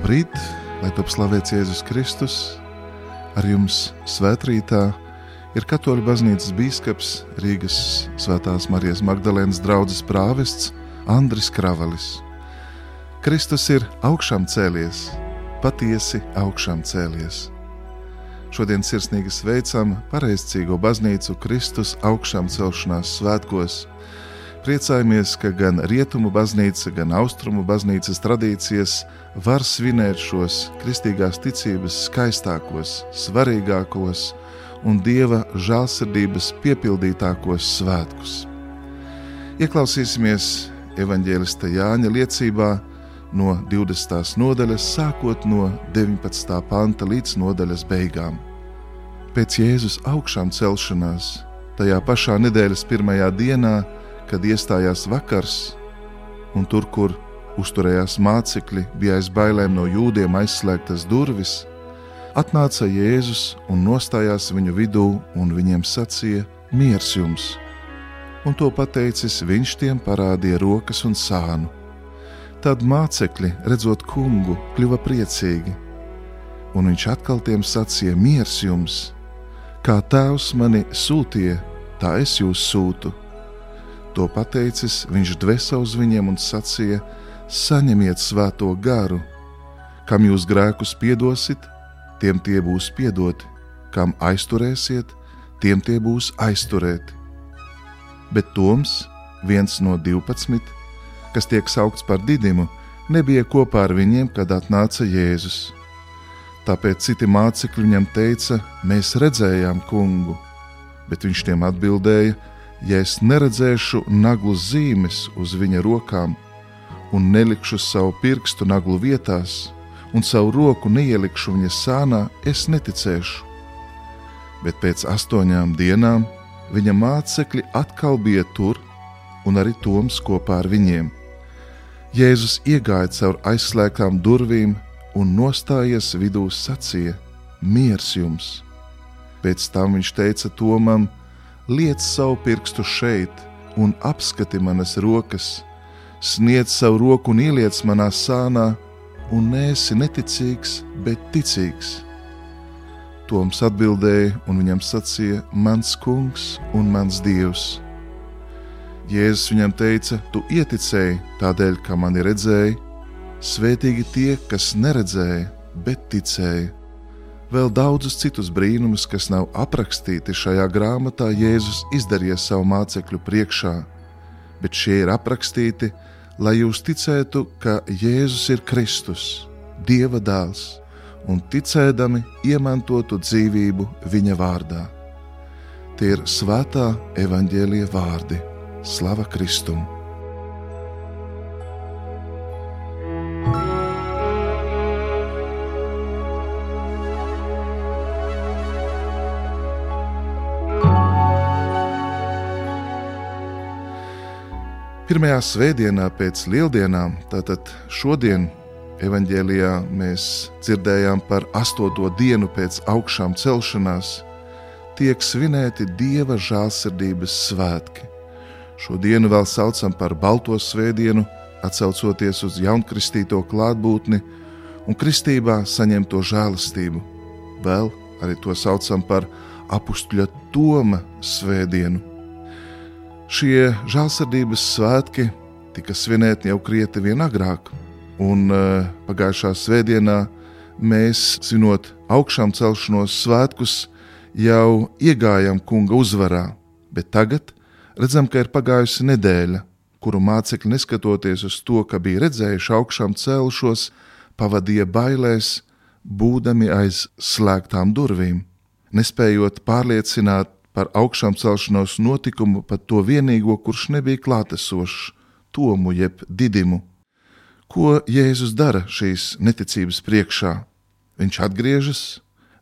Labrīt, lai top slavēts Jēzus Kristus. Ar jums svētrītā ir Katoļu baznīcas bīskaps Rīgas Svētās Marijas Magdalēnas draudzes prāvests Andris Kravalis. Kristus ir augšām cēlies, patiesi augšām cēlies. Šodien sirsnīgi sveicam pareizcīgo baznīcu Kristus augšām celšanās svētkos. Priecājamies, ka gan rietumu baznīca, gan austrumu baznīcas tradīcijas var svinēt šos kristīgās ticības skaistākos, svarīgākos un dieva žēlsirdības piepildītākos svētkus. Ieklausīsimies evanģēlista Jāņa liecībā no 20. nodaļas, sākot no 19. panta līdz nodaļas beigām. Pēc Jēzus augšām celšanās, tajā pašā nedēļas pirmajā dienā, kad iestājās vakars, un tur, kur uzturējās mācekļi, bija aiz bailēm no jūdiem aizslēgtas durvis, atnāca Jēzus un nostājās viņu vidū un viņiem sacīja: Miers jums! Un to pateicis, viņš tiem parādīja rokas un sānu Tad mācekļi, redzot kungu, kļuva priecīgi, un viņš atkal tiem sacīja: Miers jums! Kā tēvs mani sūtīja, tā es jūs sūtu. To pateicis, viņš dvēsa uz viņiem un sacīja: Saņemiet svēto garu, kam jūs grēkus piedosit, tiem tie būs piedoti, kam aizturēsiet, tiem tie būs aizturēti. Bet Toms, viens no divpadsmit, kas tiek saukts par didimu, nebija kopā ar viņiem, kad atnāca Jēzus. Tāpēc citi mācekļi viņam teica: Mēs redzējām kungu, bet viņš tiem atbildēja: Ja es neredzēšu naglu zīmes uz viņa rokām, un nelikšu savu pirkstu naglu vietās, un savu roku neielikšu viņa sānā, es neticēšu. Bet pēc astoņām dienām viņa mācekļi atkal bija tur, un arī Toms kopā ar viņiem. Jēzus iegāja caur aizslēgtām durvīm un nostājies vidū sacīja: Miers jums! Pēc tam viņš teica Tomam: Liec savu pirkstu šeit un apskati manas rokas, sniedz savu roku un ieliec manā sānā, un nēsi neticīgs, bet ticīgs. Toms atbildēja un viņam sacīja: Mans kungs un mans dievs! Jēzus viņam teica: Tu ieticēji tādēļ, ka mani redzēji, svētīgi tie, kas neredzēja, bet ticēja. Vēl daudzus citus brīnumus, kas nav aprakstīti šajā grāmatā, Jēzus izdarīja savu mācekļu priekšā, bet šie ir aprakstīti, lai jūs ticētu, ka Jēzus ir Kristus, Dieva dēls, un ticēdami iemantotu dzīvību viņa vārdā. Tie ir svētā evaņģēlīja vārdi. Slava Kristum! Pirmajā svētdienā pēc lieldienām, tātad šodien, evanģēlijā mēs dzirdējām par astoto dienu pēc augšām celšanās, tiek svinēti Dieva žēlsirdības svētki. Šo dienu vēl saucam par Balto svētdienu, atcaucoties uz jaunkristīto klātbūtni un kristībā saņemto žēlastību. Vēl arī to saucam par apakšļa Toma svētdienu. Šie žēlsirdības svētki tika svinēti jau krietni vien agrāk, un uh, pagājušā svētdienā mēs, svinot augšām celšanos svētkus, jau iegājām kunga uzvarā, bet tagad Redzam, ka ir pagājusi nedēļa, kuru mācekļi, neskatoties uz to, ka bija redzējuši augšām celšos, pavadīja bailēs, būdami aiz slēgtām durvīm, nespējot pārliecināt par augšām celšanos notikumu pat to vienīgo, kurš nebija klātesošs, tomu jeb didimu. Ko Jēzus dara šīs neticības priekšā? Viņš atgriežas,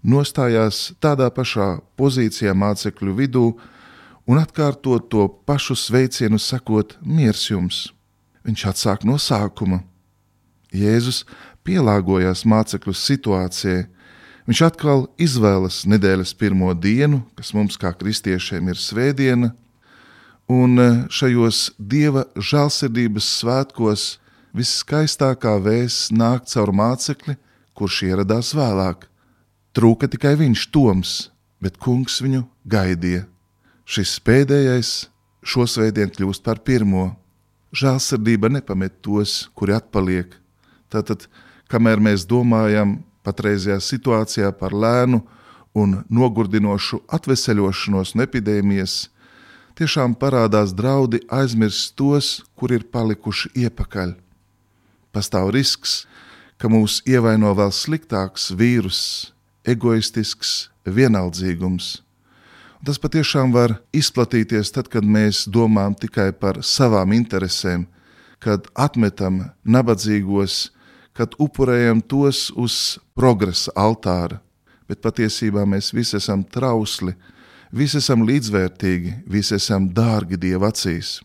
nostājās tādā pašā pozīcijā mācekļu vidū, un atkārtot to pašu sveicienu, sakot, miers jums. Viņš atsāk no sākuma. Jēzus pielāgojās mācekļu situācijai. Viņš atkal izvēlas nedēļas pirmo dienu, kas mums kā kristiešiem ir svētdiena, un šajos dieva žēlsirdības svētkos viskaistākā vēsts nāk caur mācekli, kurš ieradās vēlāk. Trūka tikai viņš, Toms, bet kungs viņu gaidīja. Šis pēdējais šosvētdien kļūst par pirmo. Žēlsirdība nepamet tos, kuri atpaliek. Tātad, kamēr mēs domājam patreizajā situācijā par lēnu un nogurdinošu atveseļošanos no epidēmijas, tiešām parādās draudi aizmirst tos, kur ir palikuši iepakaļ. Pastāv risks, ka mūs ievaino vēl sliktāks vīrus, egoistisks vienaldzīgums. Tas patiešām var izplatīties tad, kad mēs domājam tikai par savām interesēm, kad atmetam nabadzīgos, kad upurējam tos uz progresa altāra, bet patiesībā mēs visi esam trausli, visi esam līdzvērtīgi, visi esam dārgi Dieva acīs.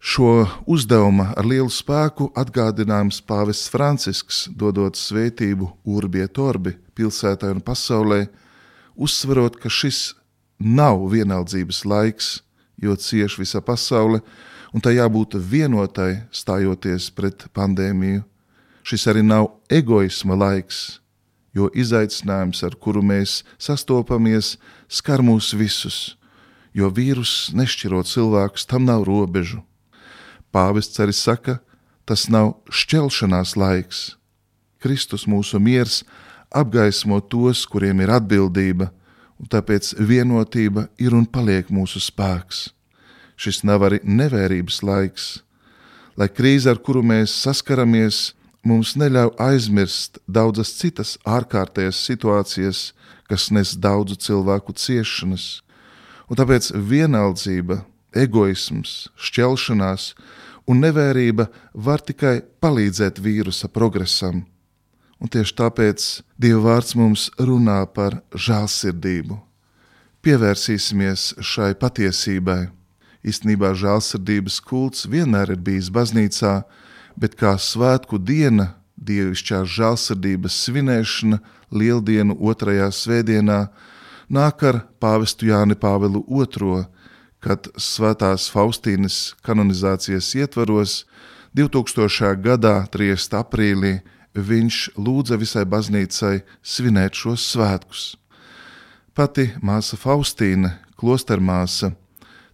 Šo uzdevumu ar lielu spēku atgādinājums pāvests Francisks, dodot svētību Urbie Torbi pilsētai un pasaulē, uzsverot, ka šis nav vienaldzības laiks, jo cieš visa pasaule, un tai jābūt vienotai stājoties pret pandēmiju. Šis arī nav egoisma laiks, jo izaicinājums, ar kuru mēs sastopamies, skar mūs visus, jo vīrus nešķiro cilvēkus, tam nav robežu. Pāvests arī saka, tas nav šķelšanās laiks. Kristus mūsu miers apgaismo tos, kuriem ir atbildība, un tāpēc vienotība ir un paliek mūsu spēks. Šis nav arī nevērības laiks, lai krīze, ar kuru mēs saskaramies, mums neļauj aizmirst daudzas citas ārkārtējas situācijas, kas nes daudzu cilvēku ciešanas. Un tāpēc vienaldzība, egoisms, šķelšanās un nevērība var tikai palīdzēt vīrusa progresam. Un tieši tāpēc Dieva vārds mums runā par žēlsirdību. Pievērsīsimies šai patiesībai. Īstenībā žēlsirdības kults vienmēr ir bijis baznīcā, bet kā svētku diena, dievišķās žēlsirdības svinēšana lieldienu otrajā svētdienā nāk ar pāvestu Jāni Pāvelu II, kad svētās Faustīnas kanonizācijas ietvaros 2000. gadā 3. aprīlī viņš lūdza visai baznīcai svinēt šos svētkus. Pati māsa Faustīna, klostermāsa,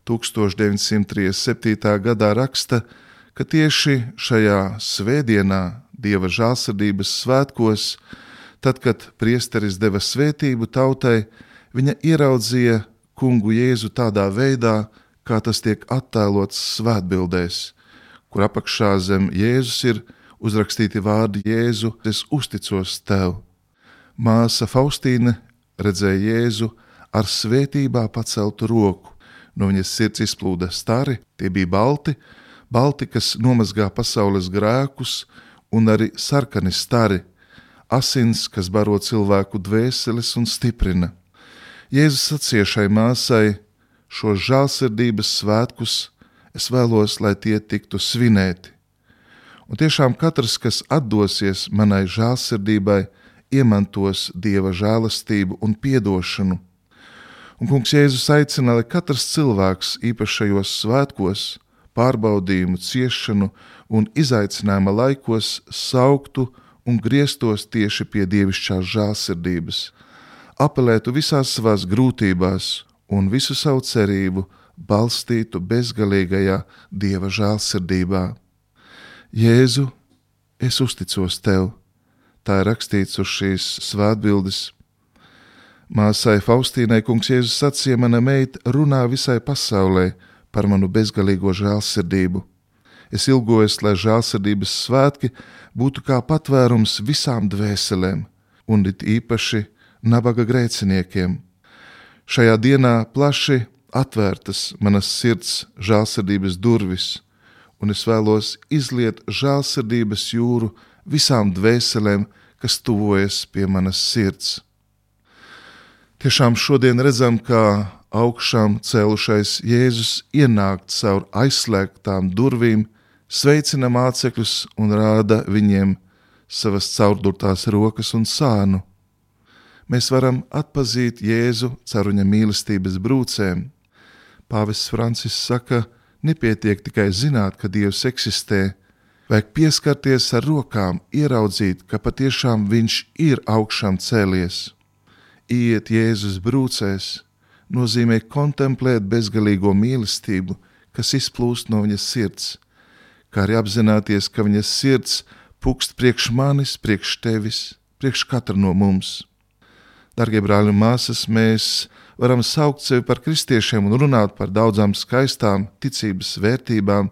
1937. gadā raksta, ka tieši šajā svētdienā, Dieva žālsirdības svētkos, tad, kad priesteris deva svētību tautai, viņa ieraudzīja kungu Jēzu tādā veidā, kā tas tiek attēlots svētbildēs, kur apakšā zem Jēzus ir uzrakstīti vārdi Jēzu, es uzticos tev. Māsa Faustīna redzēja Jēzu ar svētībā paceltu roku, no viņas sirds izplūda stari, tie bija balti, balti, kas nomazgā pasaules grēkus, un arī sarkani stari, asins, kas baro cilvēku dvēseles un stiprina. Jēzus sacīja šai māsai, šo žēlsirdības svētkus es vēlos, lai tie tiktu svinēti. Un tiešām katrs, kas atdosies manai žēlsirdībai, iemantos dieva žēlastību un piedošanu. Un kungs Jēzus aicina, lai katrs cilvēks īpašajos svētkos pārbaudījumu, ciešanu un izaicinājuma laikos sauktu un grieztos tieši pie dievišķās žēlsirdības, apelētu visās savās grūtībās un visu savu cerību balstītu bezgalīgajā dieva žēlsirdībā. Jēzu, es uzticos tev, tā ir rakstīts uz šīs svētbildes. Māsai Faustīnai kungs Jēzus sacīja, mana meita runā visai pasaulē, par manu bezgalīgo žēlsirdību. Es ilgojos, lai žēlsirdības svētki būtu kā patvērums visām dvēselēm, un it īpaši nabaga grēciniekiem. Šajā dienā plaši atvērtas manas sirds žēlsirdības durvis, un es vēlos izliet žēlsirdības jūru visām dvēselēm, kas tuvojas pie manas sirds. Tiešām šodien redzam, ka augšām cēlušais Jēzus ienāk caur aizslēgtām durvīm, sveicina mācekļus un rāda viņiem savas caurdurtās rokas un sānu. Mēs varam atpazīt Jēzu caur viņa mīlestības brūcēm. Pāvests Francis saka, nepietiek tikai zināt, ka Dievs eksistē, Vajag pieskarties ar rokām, ieraudzīt, ka patiešām viņš ir augšām cēlies. Iet Jēzus brūcēs nozīmē kontemplēt bezgalīgo mīlestību, kas izplūst no viņa sirds, kā arī apzināties, ka viņa sirds pukst priekš manis, priekš tevis, priekš katra no mums. Darbie brāļi un māsas, mēs varam saukt sevi par kristiešiem un runāt par daudzām skaistām ticības vērtībām,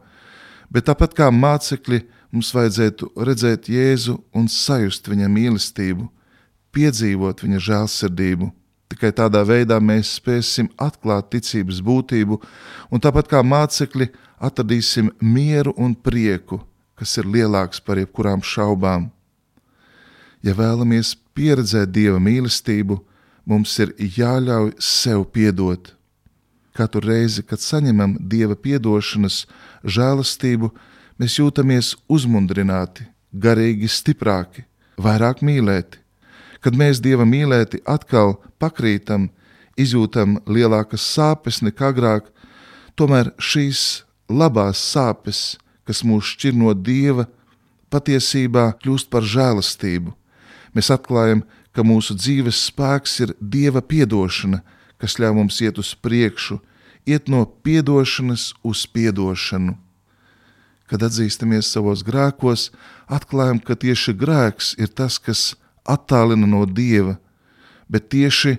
bet tāpat kā mācekļi, mums vajadzētu redzēt Jēzu un sajust viņa mīlestību, piedzīvot viņa žēlsirdību. Tikai tādā veidā mēs spēsim atklāt ticības būtību, un tāpat kā mācekļi, atradīsim mieru un prieku, kas ir lielāks par jebkurām šaubām. Ja vēlamies pieredzēt dieva mīlestību, mums ir jāļauj sev piedot. Katru reizi, kad saņemam dieva piedošanas žēlastību, mēs jūtamies uzmundrināti, garīgi stiprāki, vairāk mīlēti. Kad mēs dieva mīlēti atkal pakrītam, izjūtam lielākas sāpes nekā agrāk, tomēr šīs labās sāpes, kas mūs šķir no dieva, patiesībā kļūst par žēlastību. Mēs atklājam, ka mūsu dzīves spēks ir dieva piedošana, kas ļauj mums iet uz priekšu, iet no piedošanas uz piedošanu. Kad atzīstamies savos grēkos, atklājam, ka tieši grēks ir tas, kas attālina no dieva, bet tieši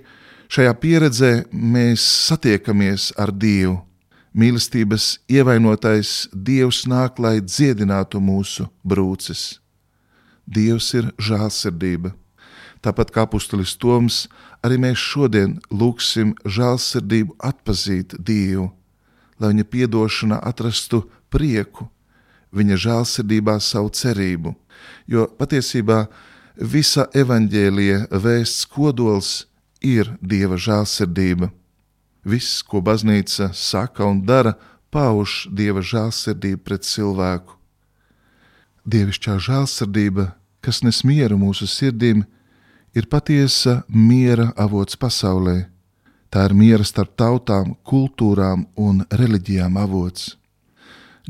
šajā pieredzē mēs satiekamies ar Dievu. Mīlestības ievainotais Dievs nāk, lai dziedinātu mūsu brūces. Dievs ir žēlsirdība. Tāpat kā apustulis Toms, arī mēs šodien lūgsim žēlsirdību atpazīt Dievu, lai viņa piedošana atrastu prieku, viņa žēlsirdībā savu cerību, jo patiesībā visa evaņģēlija vēsts kodols ir Dieva žēlsirdība. Viss, ko baznīca saka un dara, pauž Dieva žēlsirdību pret cilvēku. Dievišķā žēlsirdība, kas nes mieru mūsu sirdīm, ir patiesa miera avots pasaulē. Tā ir miera starp tautām, kultūrām un reliģijām avots.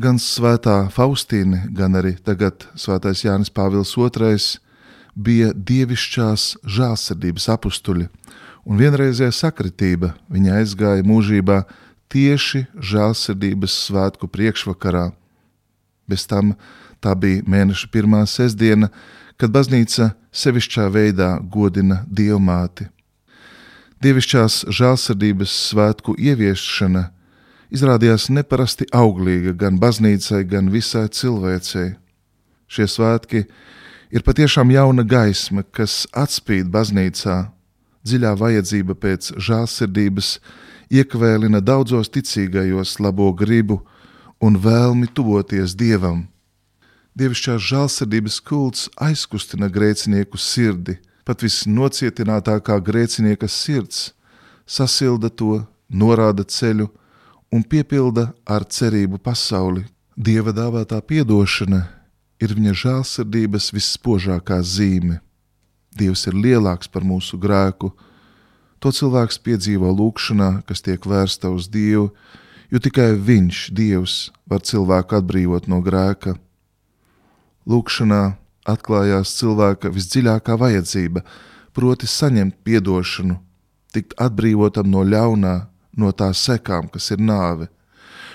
Gan svētā Faustīna, gan arī tagad svētais Jānis Pāvils II bija dievišķās žēlsirdības apstuļi, un vienreizējā sakritība viņa aizgāja mūžībā tieši žēlsirdības svētku priekšvakarā. Bez tam tā bija mēneša pirmā sestdiena, kad baznīca sevišķā veidā godina dievmāti. Dievišķās žēlsirdības svētku ieviešana izrādījās neparasti auglīga gan baznīcai, gan visai cilvēcei. Šie svētki ir patiešām jauna gaisma, kas atspīd baznīcā. Dziļā vajadzība pēc žēlsirdības iekvēlina daudzos ticīgajos labo gribu un vēlmi tuvoties Dievam. Dievišķās žēlsirdības kults aizkustina grēcinieku sirdi, pat visnocietinātākā grēcinieka sirds, sasilda to, norāda ceļu un piepilda ar cerību pasauli. Dieva dāvātā piedošana ir viņa žēlsirdības visspožākā zīme. Dievs ir lielāks par mūsu grēku. To cilvēks piedzīvo lūgšanā, kas tiek vērsta uz Dievu, jo tikai Viņš, Dievs, var cilvēku atbrīvot no grēka. Lūkšanā atklājās cilvēka visdziļākā vajadzība, proti, saņemt atdošanu, tikt atbrīvotam no ļaunā, no tā sekām, kas ir nāve.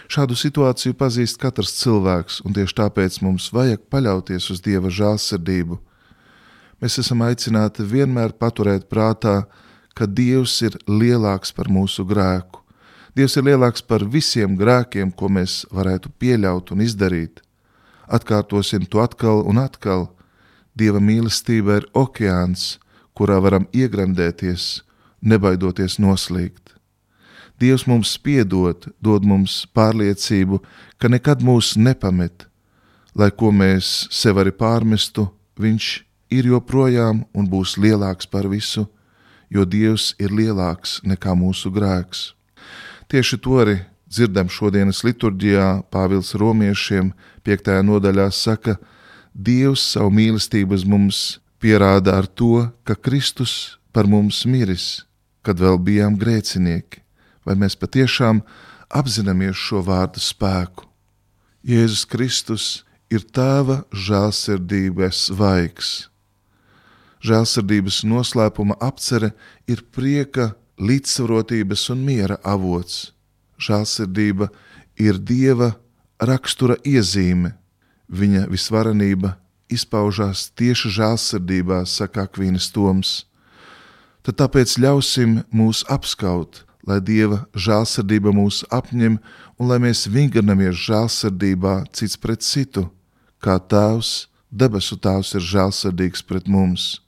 Šādu situāciju pazīst katrs cilvēks, un tieši tāpēc mums vajag paļauties uz Dieva žēlsirdību. Mēs esam aicināti vienmēr paturēt prātā, ka Dievs ir lielāks par mūsu grēku. Dievs ir lielāks par visiem grēkiem, ko mēs varētu pieļaut un izdarīt atkārtosim to atkal un atkal. Dieva mīlestība ir okeāns, kurā varam iegremdēties, nebaidoties noslīgt. Dievs mums piedod, dod mums pārliecību, ka nekad mūs nepamet, lai ko mēs sev arī pārmestu, Viņš ir joprojām un būs lielāks par visu, jo Dievs ir lielāks nekā mūsu grēks. Tieši to arī dzirdam šodienas liturģijā, Pāvils Romiešiem 5. nodaļā saka, Dievs savu mīlestību uz mums pierāda ar to, ka Kristus par mums miris, kad vēl bijām grēcinieki, vai mēs patiešām apzināmies šo vārdu spēku. Jēzus Kristus ir tēva žēlsirdības vaigs. Žēlsirdības noslēpuma apcere ir prieka, līdzsvarotības un miera avots. Žēlsirdība ir dieva rakstura iezīme. Viņa visvarenība izpaužās tieši žēlsirdībā, saka Akvīnas Toms. Tad tāpēc ļausim mūs apskaut, lai Dieva žēlsirdība mūs apņem un lai mēs vingrinamies žēlsirdībā cits pret citu, kā Tēvs, debesu Tēvs ir žēlsirdīgs pret mums.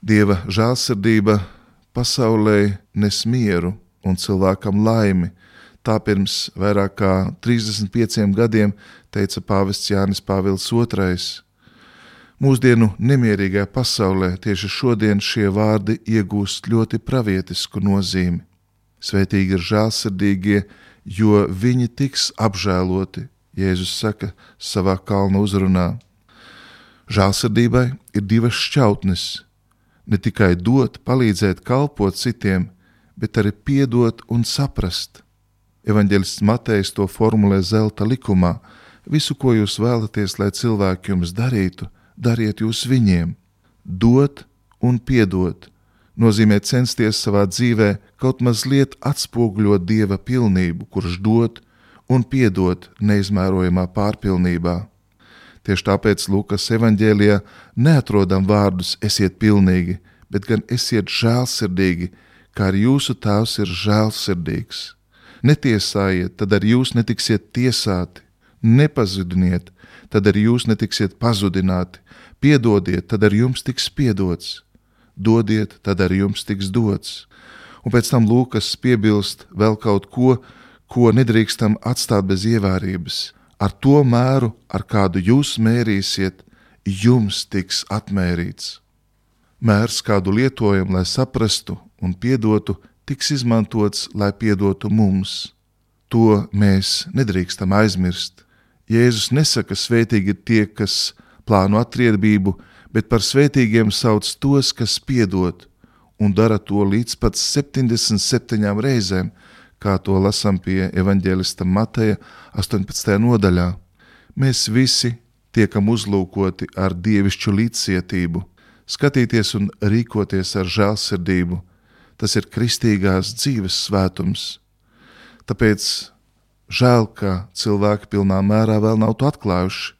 Dieva žēlsirdība pasaulē nes mieru un cilvēkam laimi, tā pirms vairāk kā 35 gadiem teica pāvests Jānis Pāvils II. Mūsdienu nemierīgajā pasaulē tieši šodien šie vārdi iegūst ļoti pravietisku nozīmi. Svētīgi ir žēlsirdīgie, jo viņi tiks apžēloti, Jēzus saka savā kalna uzrunā. Žēlsirdībai ir divas šķautnes - ne tikai dot, palīdzēt, kalpot citiem, bet arī piedot un saprast. Evanģelists Matejs to formulē zelta likumā: Visu, ko jūs vēlaties, lai cilvēki jums darītu, dariet jūs viņiem. Dot un piedot nozīmē censties savā dzīvē kaut mazliet atspoguļot dieva pilnību, kurš dod un piedod neizmērojamā pārpilnībā. Tieši tāpēc Lūkas evanģēlijā neatrodam vārdus esiet pilnīgi, bet gan esiet žēlsirdīgi, kā arī jūsu tēvs ir žēlsirdīgs. Netiesājiet, tad arī jūs netiksiet tiesāti, nepazudiniet, tad arī jūs netiksiet pazudināti, piedodiet, tad arī jums tiks piedots dodiet, tad arī jums tiks dots. Un pēc tam Lūkas piebilst vēl kaut ko, ko nedrīkstam atstāt bez ievērības. Ar to mēru, ar kādu jūs mērīsiet, jums tiks atmērīts. Mērs, kādu lietojam, lai saprastu un piedotu, tiks izmantots, lai piedotu mums. To mēs nedrīkstam aizmirst. Jēzus nesaka, svētīgi ir tie, kas plāno atriebību, bet par svētīgiem sauc tos, kas piedod, un dara to līdz pat 77 reizēm, kā to lasām pie evaņģēlista Mateja 18. nodaļā. Mēs visi tiekam uzlūkoti ar dievišķu līdzcietību, skatīties un rīkoties ar žēlsirdību. Tas ir kristīgās dzīves svētums. Tāpēc žēl, ka cilvēki pilnā mērā vēl nav to atklājuši,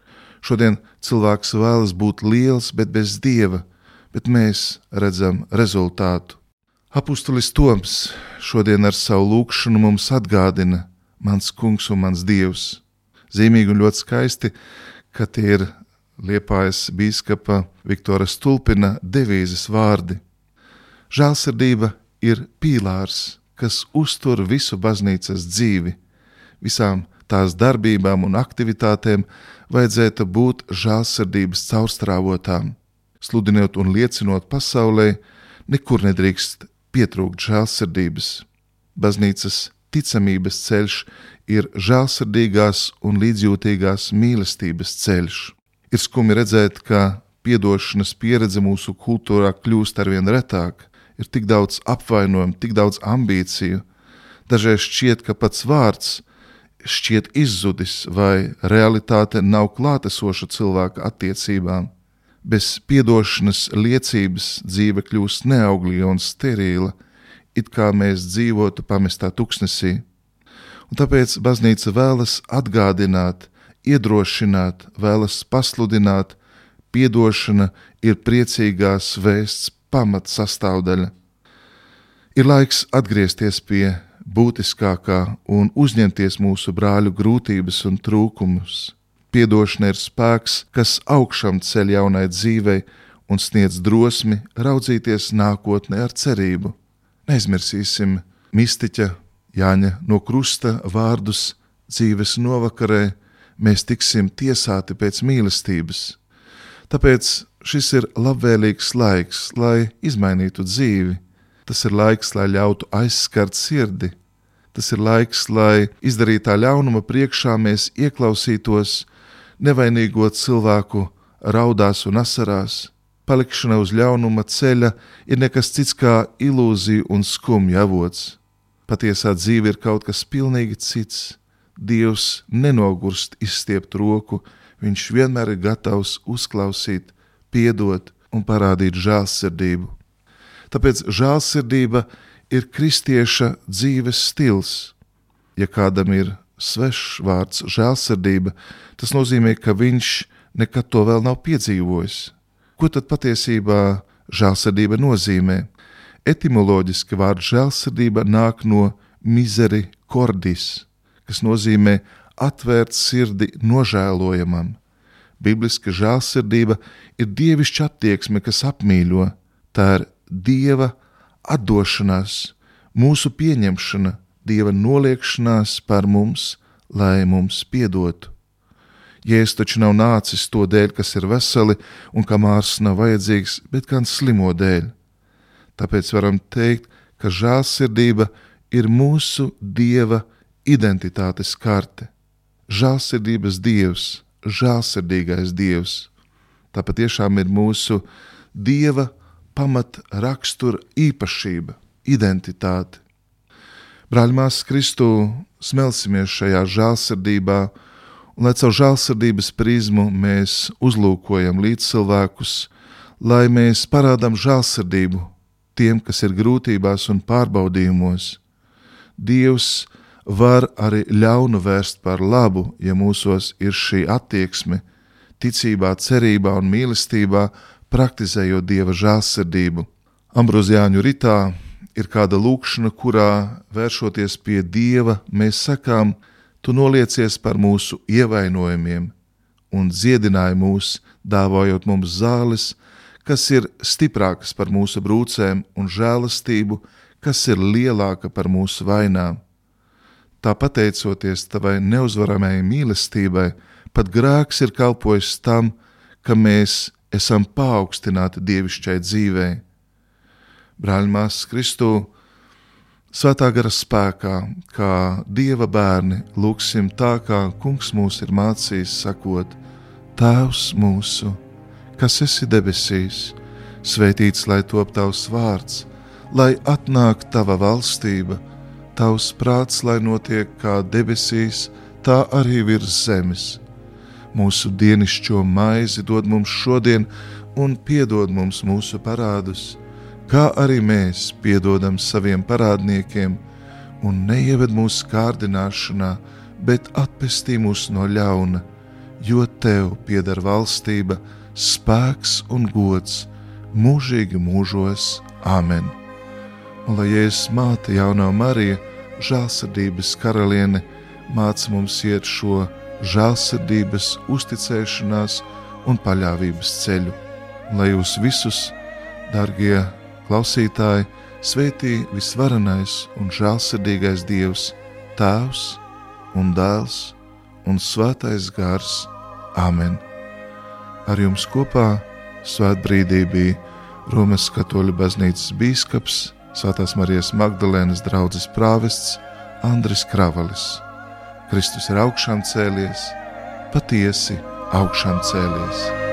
Šodien cilvēks vēlas būt liels, bet bez dieva, bet mēs redzam rezultātu. Apostolis Toms šodien ar savu lūgšanu mums atgādina, mans kungs un mans dievs. Zīmīgi un ļoti skaisti, ka tie ir liepājas bīskapa Viktora Stulpina devīzes vārdi. Žēlsirdība ir pīlārs, kas uztur visu baznīcas dzīvi, visām tās darbībām un aktivitātēm, vajadzētu būt žēlsirdības caurstrāvotām. Sludinot un liecinot pasaulē, nekur nedrīkst pietrūkt žēlsirdības. Baznīcas ticamības ceļš ir žēlsirdīgās un līdzjūtīgās mīlestības ceļš. Ir skumi redzēt, ka piedošanas pieredze mūsu kultūrā kļūst arvien retāk, ir tik daudz apvainojumu, tik daudz ambīciju. Dažreiz šķiet, ka pats vārds šķiet izzudis, vai realitāte nav klātesoša cilvēka attiecībām. Bez piedošanas liecības dzīve kļūst neauglīga un sterila, it kā mēs dzīvotu pamestā tuksnesī. Un tāpēc baznīca vēlas atgādināt, iedrošināt, vēlas pasludināt, piedošana ir priecīgās vēsts pamat sastāvdaļa. Ir laiks atgriezties pie būtiskākā un uzņemties mūsu brāļu grūtības un trūkumus. Piedošana ir spēks, kas augšām ceļ jaunai dzīvei un sniedz drosmi raudzīties nākotnē ar cerību. Neizmirsīsim mistiķa Jāņa no krusta vārdus dzīves novakarē, mēs tiksim tiesāti pēc mīlestības. Tāpēc šis ir labvēlīgs laiks, lai izmainītu dzīvi, Tas ir laiks, lai ļautu aizskart sirdi. Tas ir laiks, lai izdarītā ļaunuma priekšā mēs ieklausītos nevainīgo cilvēku raudās un asarās. Palikšana uz ļaunuma ceļa ir nekas cits kā ilūzija un skumja avots. Patiesā dzīve ir kaut kas pilnīgi cits. Dievs nenogurst izstiept roku, Viņš vienmēr ir gatavs uzklausīt, piedot un parādīt žēlsirdību. Tāpēc žēlsirdība ir kristieša dzīves stils. Ja kādam ir svešs vārds žēlsirdība, tas nozīmē, ka viņš nekad to vēl nav piedzīvojis. Ko tad patiesībā žēlsirdība nozīmē? Etimoloģiski vārds žēlsirdība nāk no mizeri cordis, kas nozīmē atvērt sirdi nožēlojamam. Bibliska žēlsirdība ir dievišķa attieksme, kas apmīļo, tā ir dieva atdošanās, mūsu pieņemšana, dieva noliekšanās par mums, lai mums piedotu. Jēzus taču nav nācis to dēļ, kas ir veseli un kam ārsts nav vajadzīgs, bet gan slimo dēļ. Tāpēc varam teikt, ka žēlsirdība ir mūsu dieva identitātes karte. Žēlsirdības dievs, žēlsirdīgais dievs. Tā patiešām ir mūsu dieva pamat rakstura īpašība, identitāte. Brāļmās Kristū smelsimies šajā žēlsirdībā, un lai caur žēlsirdības prizmu mēs uzlūkojam līdz cilvēkus, lai mēs parādām žēlsirdību tiem, kas ir grūtībās un pārbaudījumos. Dievs var arī ļaunu vērst par labu, ja mūsos ir šī attieksme, ticībā, cerībā un mīlestībā, praktizējot dieva žēlsirdību. Ambrozijāņu ritā ir kāda lūkšana, kurā, vēršoties pie dieva, mēs sakām, tu noliecies par mūsu ievainojumiem un dziedināji mūs, dāvājot mums zāles, kas ir stiprākas par mūsu brūcēm un žēlastību, kas ir lielāka par mūsu vainām. Tā pateicoties tavai neuzvaramajai mīlestībai, pat grēks ir kalpojis tam, ka mēs esam paaugstināti dievišķai dzīvei. Brāļmās Kristū, svētā gara spēkā, kā dieva bērni, lūksim tā, kā kungs mūs ir mācījis, sakot: Tēvs mūsu, kas esi debesīs, svētīts lai top tavs vārds, lai atnāk tava valstība, tavs prāts, lai notiek kā debesīs, tā arī virs zemes Mūsu dienascho maizi dod mums šodien, un piedod mums mūsu parādus, kā arī mēs piedodam saviem parādniekiem, un neieved mūsu kārdināšanā, bet atpestī mūs no ļauna, jo tev pieder valstība, spēks un gods mūžīgi mūžos. Āmen! Un lai Jēzus māte jaunā Marija, žēlsirdības karaliene, māca mums iet šo ceļu žēlsirdības, uzticēšanās un paļāvības ceļu. Lai jūs visus, darbie klausītāji, svētī visvarenais un žēlsirdīgais Dievs, Tēvs un Dēls un Svētais Gars. Āmen! Ar jums kopā svētbrīdī bija Romas katoļu baznīcas bīskaps, Svētās Marijas Magdalēnas draugs prāvests Andris Kravalis. Kristus ir augšām cēlies, patiesi augšām cēlies.